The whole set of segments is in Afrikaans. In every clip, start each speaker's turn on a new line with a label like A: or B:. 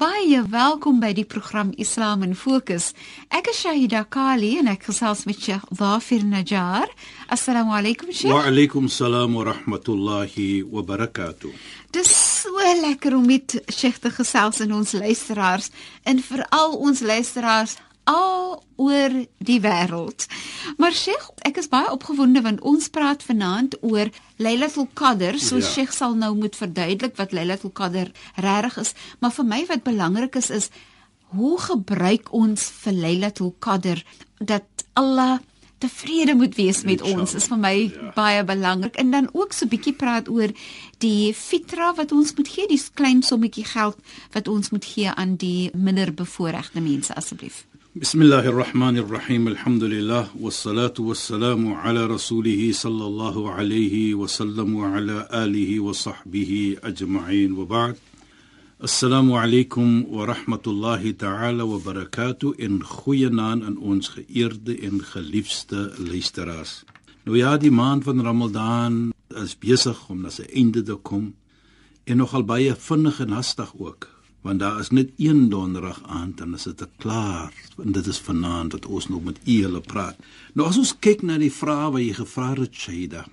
A: Baie welkom by die program Islam in Fokus. Ek is Shahida Kali en ek gesels met Sheikh Dhafir Najjar. Assalamu alaykum Sheikh.
B: Wa alaykum salaam wa rahmatullahi wa barakatuh.
A: Dis so lekker om met Sheikh te gesels en ons luisteraars en veral ons luisteraars al oor die wêreld. Maar Sheikh, ek is baie opgewonde want ons praat vanaand oor Lailatul Qadr. So
B: Ja.
A: Sheikh sal nou moet verduidelik wat Lailatul Qadr regtig is, maar vir my wat belangrik is is hoe gebruik ons vir Lailatul Qadr dat Allah tevrede moet wees met ons is vir my
B: Ja.
A: baie belangrik en dan ook so 'n bietjie praat oor die fitra wat ons moet gee, die klein sommetjie geld wat ons moet gee aan die minder bevoorregte mense asseblief.
B: بسم الله الرحمن الرحيم الحمد لله والصلاة والسلام على رسوله صلى الله عليه وسلم وعلى آله وصحبه أجمعين وبعد السلام عليكم ورحمة الله تعالى وبركاته إن خوينان أن ons geëerde en geliefde luisteraars. Nou ja, die maand van Ramadan is besig om na sy einde te kom en nogal baie vinnig en hastig ook want daar is net een donderdag aand is dit te klaar en dit is vanaand dat ons nog met u hulle praat. Nou as ons kyk na die vrae wat jy gevra het Shaida.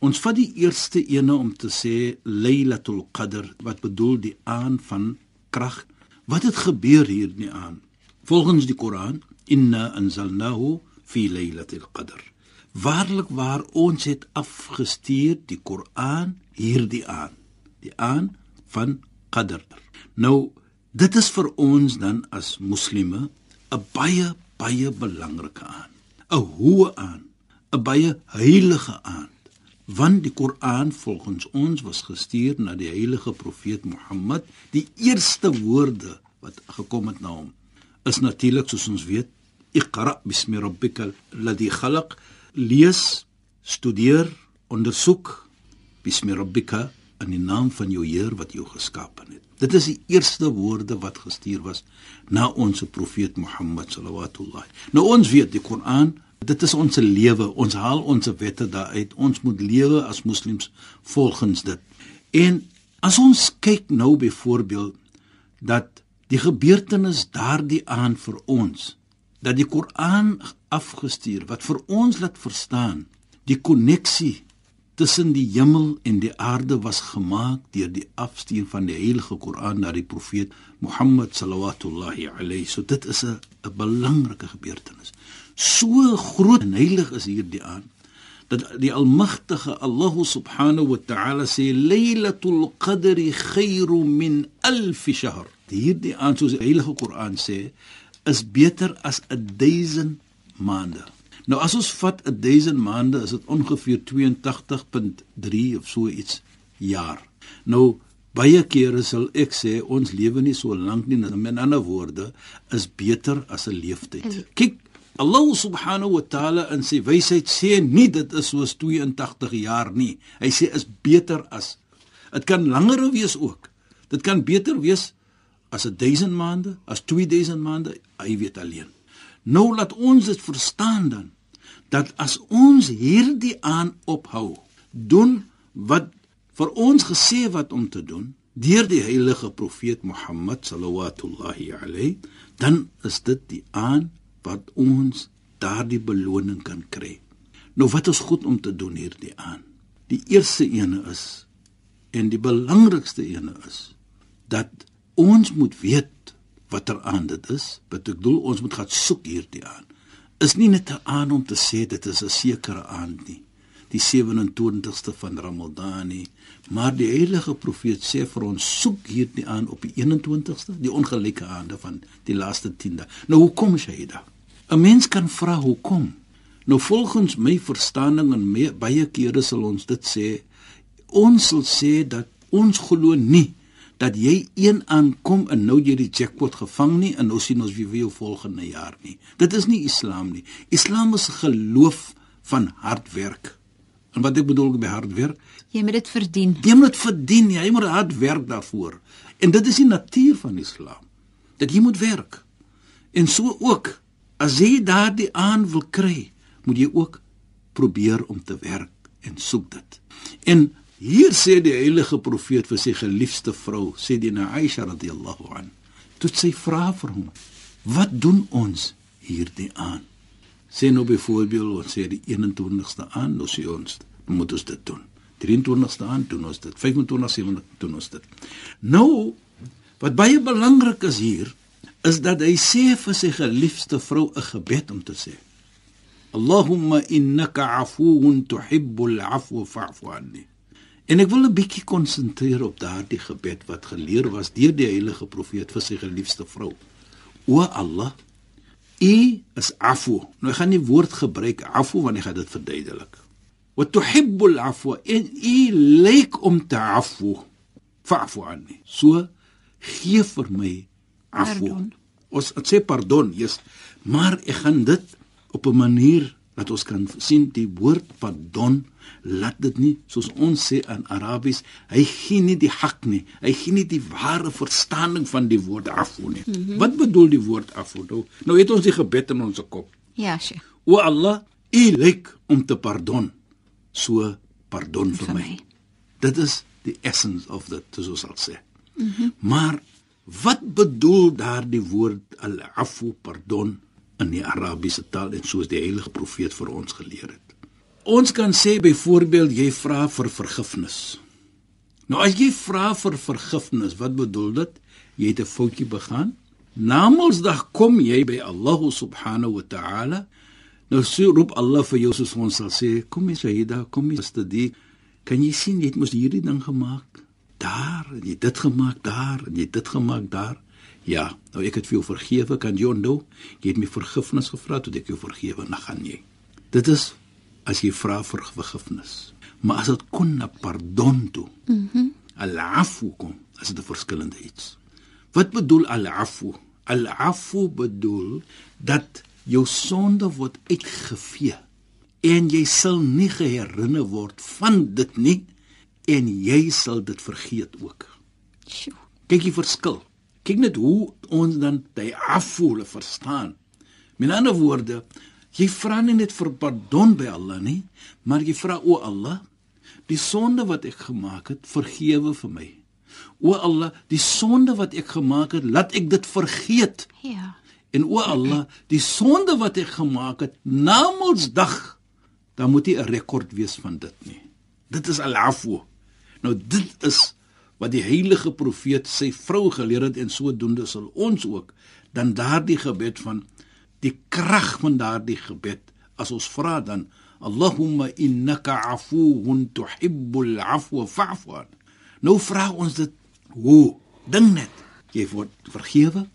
B: Ons vat die eerste ene om te sê Lailatul Qadr wat bedoel die aand van krag. Wat het gebeur hierdie aand? Volgens die Koran, inna anzalnahu fi Lailatul Qadr. Waarlik waar ons het afgestuur die Koran hierdie aand, die aand van Qadr. Nou, dit is vir ons dan as moslimme 'n baie baie belangrike aand. 'n Hoë aand, 'n baie heilige aand. Want die Koran volgens ons was gestuur na die heilige profeet Mohammed. Die eerste woorde wat gekom het na hom is natuurlik soos ons weet, Iqra bismi rabbikal ladhi khalaq. Lees, studeer, ondersoek bismi rabbika in die naam van jou Heer wat jou geskaap het. Dit is die eerste woorde wat gestuur was na ons profeet Mohammed sallallahu. Nou ons weet die Koran, dit is ons lewe. Ons haal ons wette daaruit. Ons moet lewe as moslems volgens dit. En as ons kyk nou byvoorbeeld dat die gebeurtenis daardie aan vir ons dat die Koran afgestuur wat vir ons laat verstaan die koneksie tussen die hemel en die aarde was gemaak deur die afstuur van die heilige Koran na die profeet Mohammed sallallahu alayhi. So dit is 'n 'n belangrike gebeurtenis. So groot en heilig is hierdie aan dat die almagtige Allah subhanahu wa ta'ala sê Lailatul Qadri khairu min alf shahr. Hierdie aan soos die heilige Koran sê is beter as 1000 maande Nou as ons vat 1000 maande is dit ongeveer 82.3 of so iets jaar. Nou baie kere sal ek sê ons lewe nie so lank nie. Met ander woorde is beter as 'n leeftyd. Kyk, Allah subhanahu wa ta'ala in sy wysheid sê nie dit is soos 82 jaar nie. Hy sê is beter as. Dit kan langer wees ook. Dit kan beter wees as 1000 maande, as 2000 maande, hy weet alleen. Nou laat ons dit verstaan dan dat as ons hierdie aan ophou, doen wat vir ons gesê wat om te doen deur die heilige profeet Mohammed sallallahu alayhi, dan is dit die aan wat ons daardie beloning kan kry. Nou wat is goed om te doen hierdie aan? Die eerste ene is en die belangrikste ene is dat ons moet weet watter aan dit is. Wat ek bedoel, ons moet gaan soek hierdie aan. Is nie net 'n aan om te sê dit is 'n sekere aand nie. die 27ste van Ramadan nie. Maar die heilige profeet sê vir ons soek hierdie aan op die 21ste, die ongelyke aande van die laaste 10 dae. Nou hoekom Shaida? 'n Mens kan vra hoekom? Nou volgens my verstaaning en me, baie kere sal ons dit sê, ons sal sê dat ons glo nie dat jy een aankom en nou jy die jackpot gevang nie en nou sien ons wie wie volgende jaar nie. Dit is nie Islam nie. Islam is geloof van hard werk. En wat ek bedoel met hard werk?
A: Jy moet dit verdien.
B: Jy moet dit verdien. Jy moet hard werk daarvoor. En dit is die natuur van Islam. Dat jy moet werk. En so ook as jy daardie aan wil kry, moet jy ook probeer om te werk en soek dit. En Hier sê die heilige profeet vir sy geliefde vrou, sê die na Aisha radhiyallahu an. Toe sy vra vir hom: "Wat doen ons hierdie aan?" Sê nou byvoorbeeld, ons sê die 21ste aan, nou sê ons, moet ons dit doen. 23ste aan doen ons dit. 25ste doen ons dit. Nou, wat baie belangrik is hier, is dat hy sê vir sy geliefde vrou 'n gebed om te sê: "Allahumma innaka 'afuwun tuhibbul 'afwa fa'fu 'anni." En ek wil 'n bietjie konsentreer op daardie gebed wat geleer was deur die heilige profeet vir sy geliefde vrou. O Allah, U is afu. Nou ek gaan nie woord gebruik afu want ek gaan dit verduidelik. Wa tuhibbul afwa in U lyk om te afu. Fa'fu anni. So gee vir my afu. Ons sê pardon, yes, maar ek gaan dit op 'n manier dat ons kan sien die woord pardon laat dit nie soos ons sê in Arabies hy gee nie die hak nie. Hy gee nie die ware verstaaning van die woord afu nie. Mm -hmm. wat bedoel die woord afu nou, nou het ons die gebed in ons kop.
A: Ja sye
B: o Allah u lyk om te pardon. So pardon vir, vir my. my. Dit is die essence of the soos ons sê. Mm -hmm. maar wat bedoel daardie woord al afu pardon in die Arabiese taal en soos die heilige profeet vir ons geleer het Ons kan sê byvoorbeeld jy vra vir vergifnis. Nou as jy vra vir vergifnis, wat bedoel dit? Jy het 'n foutjie begaan. Namedsdag kom jy by Allah subhanahu wa ta'ala. Nou sê roep Allah vir jou soos ons sal sê, kom jy Sayyida, kom jy studie. Kan jy sien jy het mos hierdie ding gemaak? Daar, jy het dit gemaak daar, jy het dit gemaak daar. Ja, nou ek het vir jou vergewe, kan jy onthou? Jy het my vergifnis gevra tot ek jou vergewe, dan gaan jy. Dit is as jy vra vir vergifnis. Maar as dit kon na pardon toe. Mhm. Mm Al-afu kom, as dit 'n verskillende iets. Wat bedoel al-afu? Al-afu bedoel dat jou sonde word uitgevee en jy sal nie geherinner word van dit nie en jy sal dit vergeet ook. Sjoe. Kyk die verskil. Kyk net hoe ons dan die afu verstaan. Met ander woorde, Jy vra nie net vir pardon by Allah nie, maar jy vra o Allah, die sonde wat ek gemaak het, vergewe vir my. O Allah, die sonde wat ek gemaak het, laat ek dit vergeet. Ja. En o Allah, die sonde wat ek gemaak het, namedsdag, dan moet jy 'n rekord wees van dit nie. Dit is al-afwu. Nou dit is wat die heilige profeet sy vrou geleer het en sodoende sal ons ook dan daardie gebed van die krag van daardie gebed as ons vra dan Allahumma innaka afuwun tuhibbul afwa fa'fu nou vra ons dit hoe ding net jy word vergewe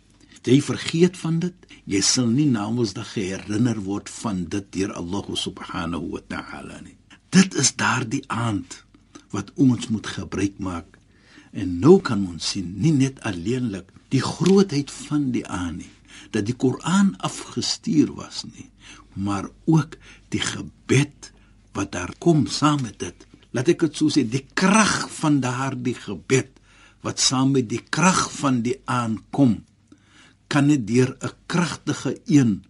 B: jy vergeet van dit jy sal nie namedsdag herinner word van dit deur Allah subhanahu wa ta'ala nie. Dit is daardie aand wat ons moet gebruik maak en nou kan ons sien nie net alleenlik die grootheid van die aand nie dat die Koran afgestuur was nie, maar ook die gebed wat daar kom saam met dit. Laat ek dit so sê, die krag van daardie gebed wat saam met die krag van die aankom kan net deur 'n kragtige een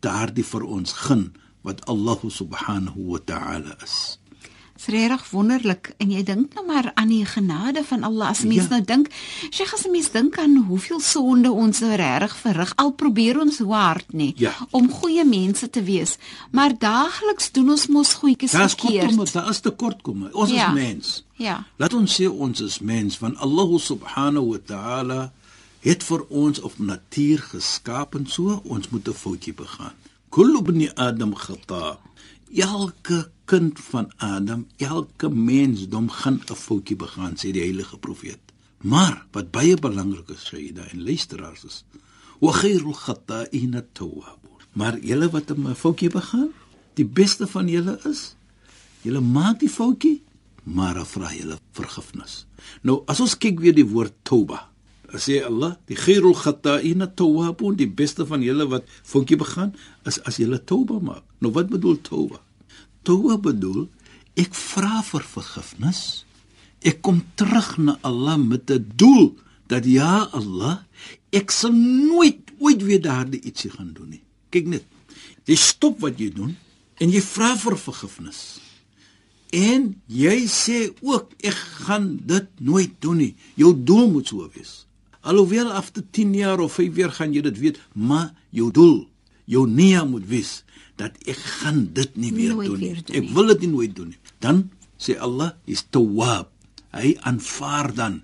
B: daardie vir ons gun wat Allah subhanahu wa ta'ala is.
A: Regtig wonderlik en jy dink nou maar aan die genade van Allah as mens ja. nou dink, Sheikh as mens dink aan hoeveel sonde ons nou regtig verrig al probeer ons hoe hard nie ja. om goeie mense te wees, maar daagliks doen ons mos goedjies verkeerd.
B: Daar is tekortkomme. Ons ja. is mens. Ja. Laat ons sê ons is mens want Allah subhanahu wa ta'ala het vir ons op natuur geskaap en so ons moet 'n foutjie begaan. Kullu ibn Adam khata. Elke kind van Adam, elke mensdom gaan 'n foutjie begaan, sê die heilige profeet. Maar wat baie belangrik is, jy daai luisteraars is, wa khairul khata'in at-tawwabun. Maar julle wat 'n foutjie begaan, die beste van julle is, julle maak die foutjie, maar vra julle vergifnis. Nou, as ons kyk weer die woord tauba, sê Allah, die khairul khata'in at-tawwabun, die beste van julle wat foutjie begaan, is as julle tauba maak. Nou wat bedoel tauba? Tauba bedoel ek vra vir vergifnis. Ek kom terug na Allah met 'n doel dat ja Allah, ek sal nooit ooit weer daardie ietsie gaan doen nie. Kyk net. Jy stop wat jy doen en jy vra vir vergifnis. En jy sê ook ek gaan dit nooit doen nie. Jou doel moet so wees. Alhoewel after 10 jaar of 5 jaar gaan jy dit weet, maar jou doel, jou nia moet wees dat ek gaan dit nie weer
A: Nooit
B: doen nie.
A: weer doen
B: Ek
A: nie.
B: wil dit nie nooit doen nie. Dan sê Allah is tawwab. Hy aanvaar dan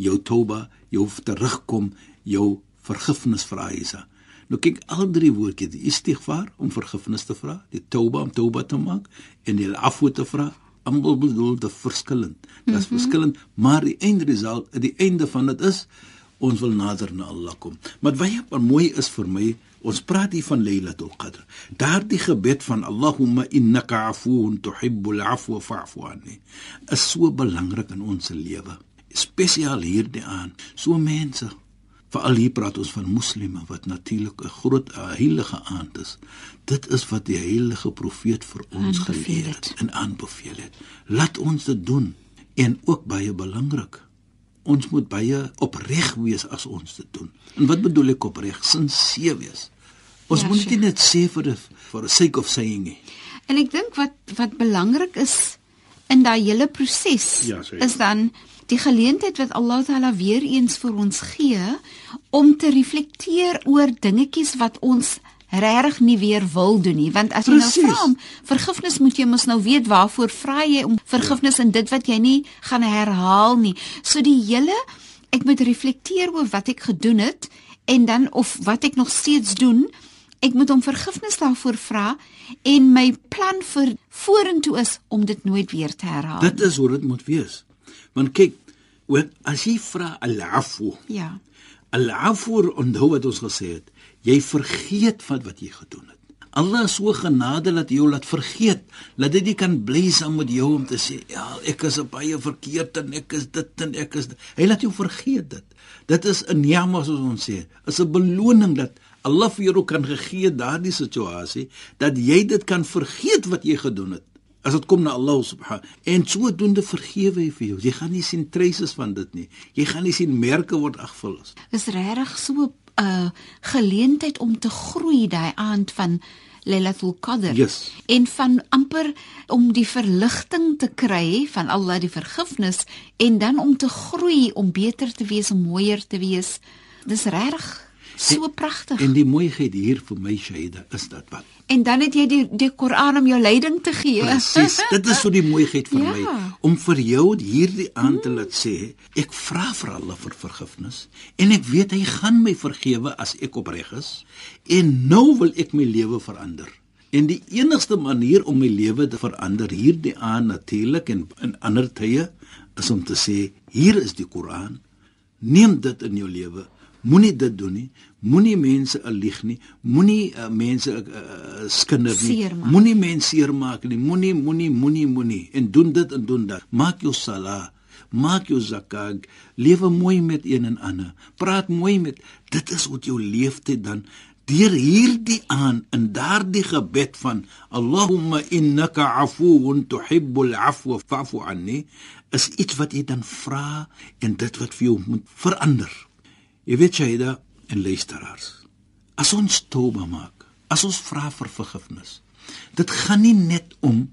B: jou toba, jou terugkom, jou vergifnis vra Isa. Nou kyk al drie woordjies, die istighfar om vergifnis te vra, die toba om toba te maak en die afwa te vra. Almal bedoel dit verskillend. Dit is mm -hmm. verskillend, maar die eindresult, die einde van dit is ons wil nader na Allah kom. Maar baie mooi is vir my, ons praat hier van Lailatul Qadr. Daardie gebed van Allahumma innaka afuwun tuhibbul afwa fa'fu anni is so belangrik in ons lewe. Spesiaal hierdie aan. So mense Veral hier praat ons van moslime wat natuurlik 'n groot uh, heilige aand is. Dit is wat die heilige profeet vir ons
A: Aanbeveel
B: geleer
A: het
B: en aanbeveel het. Laat ons dit doen en ook baie belangrik. Ons moet baie opreg wees as ons dit doen. En wat bedoel ek opreg? Sinseer wees. Ons
A: Ja,
B: moet dit net sê vir the for the sake of saying nie.
A: En ek dink wat wat belangrik is in daai hele proses
B: Ja, sê.
A: is dan die geleentheid wat Allah Taala weer eens vir ons gee om te reflekteer oor dingetjies wat ons regtig nie weer wil doen nie want as jy
B: Presies.
A: nou vra om vergifnis moet jy mos nou weet waarvoor vra jy om vergifnis in dit wat jy nie gaan herhaal nie so die hele ek moet reflekteer oor wat ek gedoen het en dan of wat ek nog steeds doen Ek moet om vergifnis daarvoor vra en my plan vir vorentoe is om dit nooit weer te herhaal.
B: Dit is hoe dit moet wees. Want kyk, wat as jy vra al-afwu,
A: ja.
B: al-afwu onthou wat ons gesê het, jy vergeet van wat jy gedoen het. Allah is so genade dat jy jou laat vergeet, dat dit nie kan bly saam met jou om te sê, ja, ek is 'n baie verkeerd en ek is dit en ek is dit. Hy laat jou vergeet dit. Dit is 'n ni'ma soos ons sê, is 'n beloning dat Allah vir jou kan gegee daardie situasie dat jy dit kan vergeet wat jy gedoen het. As dit kom na Allah subhanahu en sodoende vergewe hy vir jou. Jy gaan nie sien traces van dit nie. Jy gaan nie sien merke word afgevul.
A: Is regtig so 'n uh, geleentheid om te groei daai aand van Lailatul Qadr.
B: Yes.
A: En van amper om die verligting te kry van Allah die vergifnis en dan om te groei om beter te wees, om mooier te wees. Dis regtig so pragtig.
B: En die mooiheid hier vir my Shaida is dat wat
A: En dan het jy die die Koran om jou leiding te gee.
B: Presies. Dit is so die mooiheid vir
A: Ja.
B: my om vir jou hierdie aan te laat sê, ek vra vir Allah vir vergifnis en ek weet hy gaan my vergewe as ek opreg is en nou wil ek my lewe verander. En die enigste manier om my lewe te verander hierdie aan natuurlik en in ander tye is om te sê, hier is die Koran. Neem dit in jou lewe. Moenie dit doen nie. Moenie mense lieg nie. Moenie uh, mense uh, uh, skinder nie. Moenie mense seermaak nie. Moenie moenie moenie moenie en doen dit en doen dat. Maak jou sala, maak jou zakat, lewe mooi met een en ander. Praat mooi met dit is wat jou leeftyd dan deur hierdie aan in daardie gebed van Allahumma innaka afuwun tuhibbul afwa fa'fu anni is iets wat jy dan vra en dit wat vir jou moet verander. Jy weet Shaida en luisteraars. As ons toba maak, as ons vra vir vergifnis. Dit gaan nie net om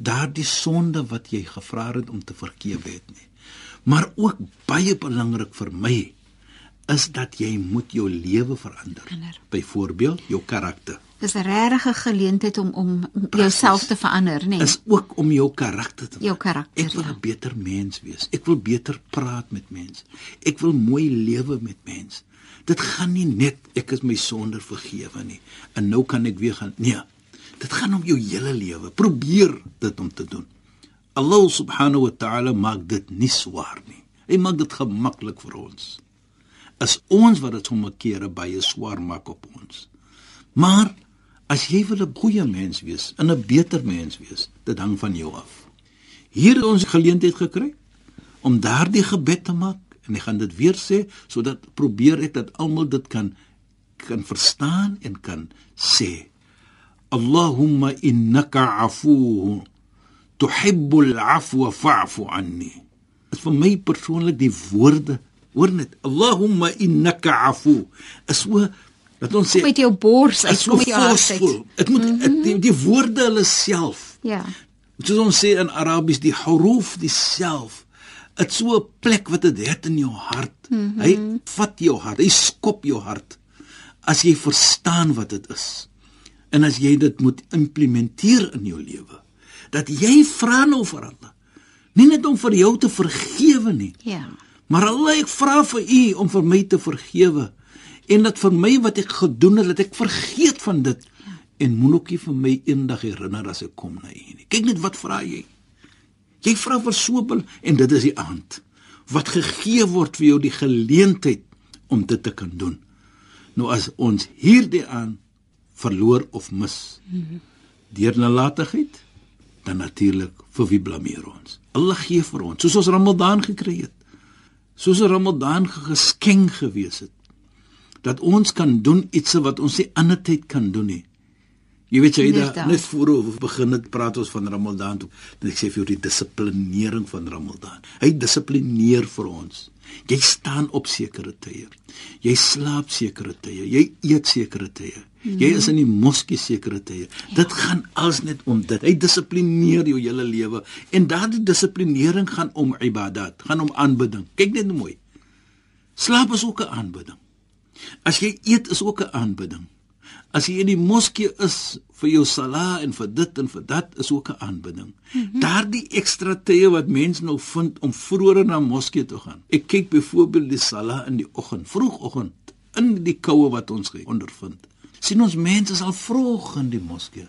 B: daardie sonde wat jy gevra het om te vergewe het nie. Maar ook baie belangrik vir my is dat jy moet jou lewe verander.
A: Verander.
B: Byvoorbeeld jou karakter.
A: Dis 'n regte geleentheid om om jouself te verander, nê? Nee.
B: Is ook om jou karakter te
A: Jou karakter,
B: Ek wil
A: ja.
B: 'n beter mens wees. Ek wil beter praat met mense. Ek wil mooi lewe met mense. Dit gaan nie net ek is my sonder vergewe nie en nou kan ek weer gaan. Nee. Dit gaan om jou hele lewe. Probeer dit om te doen. Allah subhanahu wa ta'ala maak dit nie swaar nie. Hy maak dit gemaklik vir ons. As ons wat dit sommige kere baie swaar maak op ons. Maar as jy wil 'n goeie mens wees, 'n beter mens wees, dit hang van jou af. Hier het ons geleentheid gekry om daardie gebed te maak en ek gaan dit weer sê sodat probeer ek dat almal dit kan kan verstaan en kan sê Allahumma innaka afuwun tuhibbul afwa fa'fu anni is vir my persoonlik die woorde hoor net Allahumma innaka afu is so dat ons sê
A: met jou bors as kom met jou hart
B: dit moet mm -hmm. die, die woorde hulle self
A: ja
B: soos ons sê in Arabies die huruf dieself dit so 'n plek wat dit het in jou hart. Mm -hmm. Hy vat jou hart, hy skop jou hart as jy verstaan wat dit is. En as jy dit moet implementeer in jou lewe, dat jy vra nou vir Allah. Nie net om vir jou te vergewe nie.
A: Ja.
B: Maar Allah, ek vra vir u om vir my te vergewe en dat vir my wat ek gedoen het, dat ek vergeet van dit en moenie vir my eendag herinner as ek kom na u nie. Kyk net wat vra jy? Jy vra vir sopel en dit is die aand wat gegee word vir jou die geleentheid om dit te kan doen. Nou as ons hierdie aan verloor of mis deur nalatigheid, dan natuurlik vir wie blameer ons? Allah gee vir ons, soos ons Ramadan gekry het. Soos 'n Ramadan geskenk gewees het dat ons kan doen iets wat ons nie ander tyd kan doen nie. Jy weet jy da net voor ons begin het praat ons van Ramadan toe. Dan ek sê vir jou die dissiplinering van Ramadan. Hy dissiplineer vir ons. Jy staan op sekere tye. Jy slaap sekere tye. Jy eet sekere tye. Mm. Jy is in die moskee sekere tye. Ja. Dit gaan als net om dit. Hy dissiplineer jou hele lewe en daardie dissiplinering gaan om ibadat, gaan om aanbidding. Kyk net mooi. Slaap is ook 'n aanbidding. As jy eet is ook 'n aanbidding. As jy in die moskee is vir jou sala en vir dit en vir dat is ook 'n aanbidding. Mm -hmm. Daardie ekstra tye wat mense nou vind om vroeër na moskee toe gaan. Ek kyk byvoorbeeld die sala in die oggend, vroegoggend in die koue wat ons ondervind. sien ons mense is al vroeg in die moskee.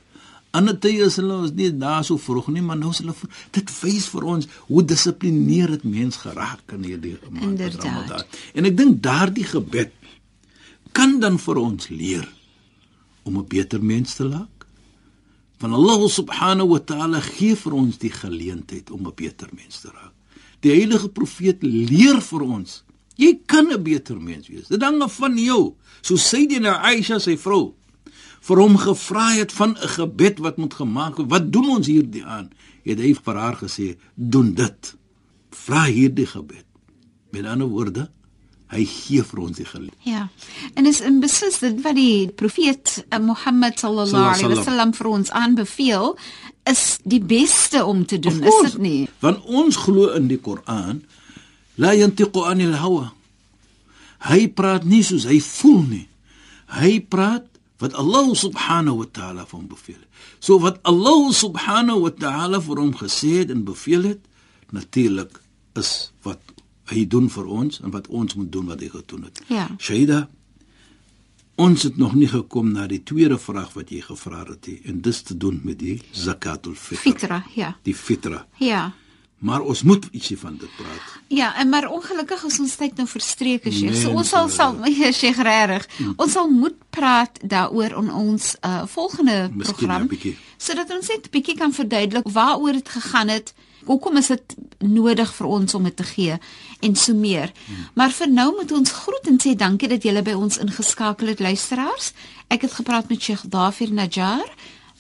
B: Ander tye is hulle ons nie daar so vroeg nie, maar nou is hulle vroeg. Dit wys vir ons hoe dissiplineerd mens geraak in hierdie maand Ramadan. En ek dink daardie gebed kan dan vir ons leer om 'n beter mens te laat. Van Allah subhanahu wa ta'ala gee vir ons die geleentheid om 'n beter mens te raak. Die heilige profeet leer vir ons, jy kan 'n beter mens wees. Dit hang af van jou. So sê dit nou Aisha sy vrou vir hom gevra het van 'n gebed wat moet gemaak word. Wat doen ons hierdie aan? Het hy vir haar gesê, "Doen dit. Vra hierdie gebed." Met ander woorde, hy gee vir ons die geloof.
A: Ja. En is in beslis dit wat die profeet uh, Mohammed sallallahu alaihi wasallam vir ons aanbeveel is die beste om te doen, is dit nie?
B: Want ons glo in die Koran la yantiqu anil hawa. Hy praat nie soos hy voel nie. Hy praat wat Allah subhanahu wa ta'ala vir hom beveel. So wat Allah subhanahu wa ta'ala vir hom gesê het en beveel het, natuurlik is wat hy doen vir ons en wat ons moet doen wat hy gedoen het.
A: Ja.
B: Shaida ons het nog nie gekom na die tweede vraag wat jy gevra het nie en dis te doen met die zakatul fitr.
A: Fitra, ja.
B: Die fitra.
A: Ja.
B: Maar ons moet ietsie van dit praat.
A: Ja, en maar ongelukkig is ons tyd nou verstreek as jy. So ons sal sal jy sê regtig. Ons sal moet praat daaroor in ons uh volgende Misschien program sodat ons net 'n bietjie kan verduidelik waaroor dit gegaan het. Hoekom is dit nodig vir ons om dit te gee en so meer. Hmm. Maar vir nou moet ons groet en sê dankie dat julle by ons ingeskakel het luisteraars. Ek het gepraat met Sheikh Dafir Najjar.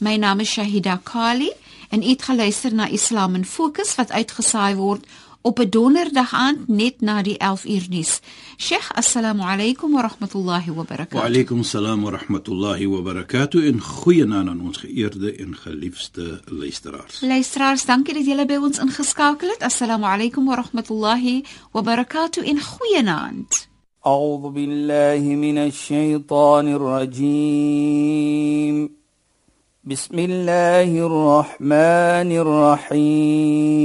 A: My naam is Shahida Kali en ek het geluister na Islam in Fokus wat uitgesaai word op 'n donderdag aand net na die 11 uur nuus. Sheikh, assalamu alaykum wa rahmatullahi wa barakatuh.
B: Wa alaykum assalam wa rahmatullahi wa barakatuh. En goeienaand aan ons geëerde en geliefde luisteraars.
A: Luisteraars, dankie dat julle by ons ingeskakel het. Assalamu alaykum wa rahmatullahi wa barakatuh. En goeienaand.
C: أعوذ بالله من الشيطان الرجيم بسم الله الرحمن الرحيم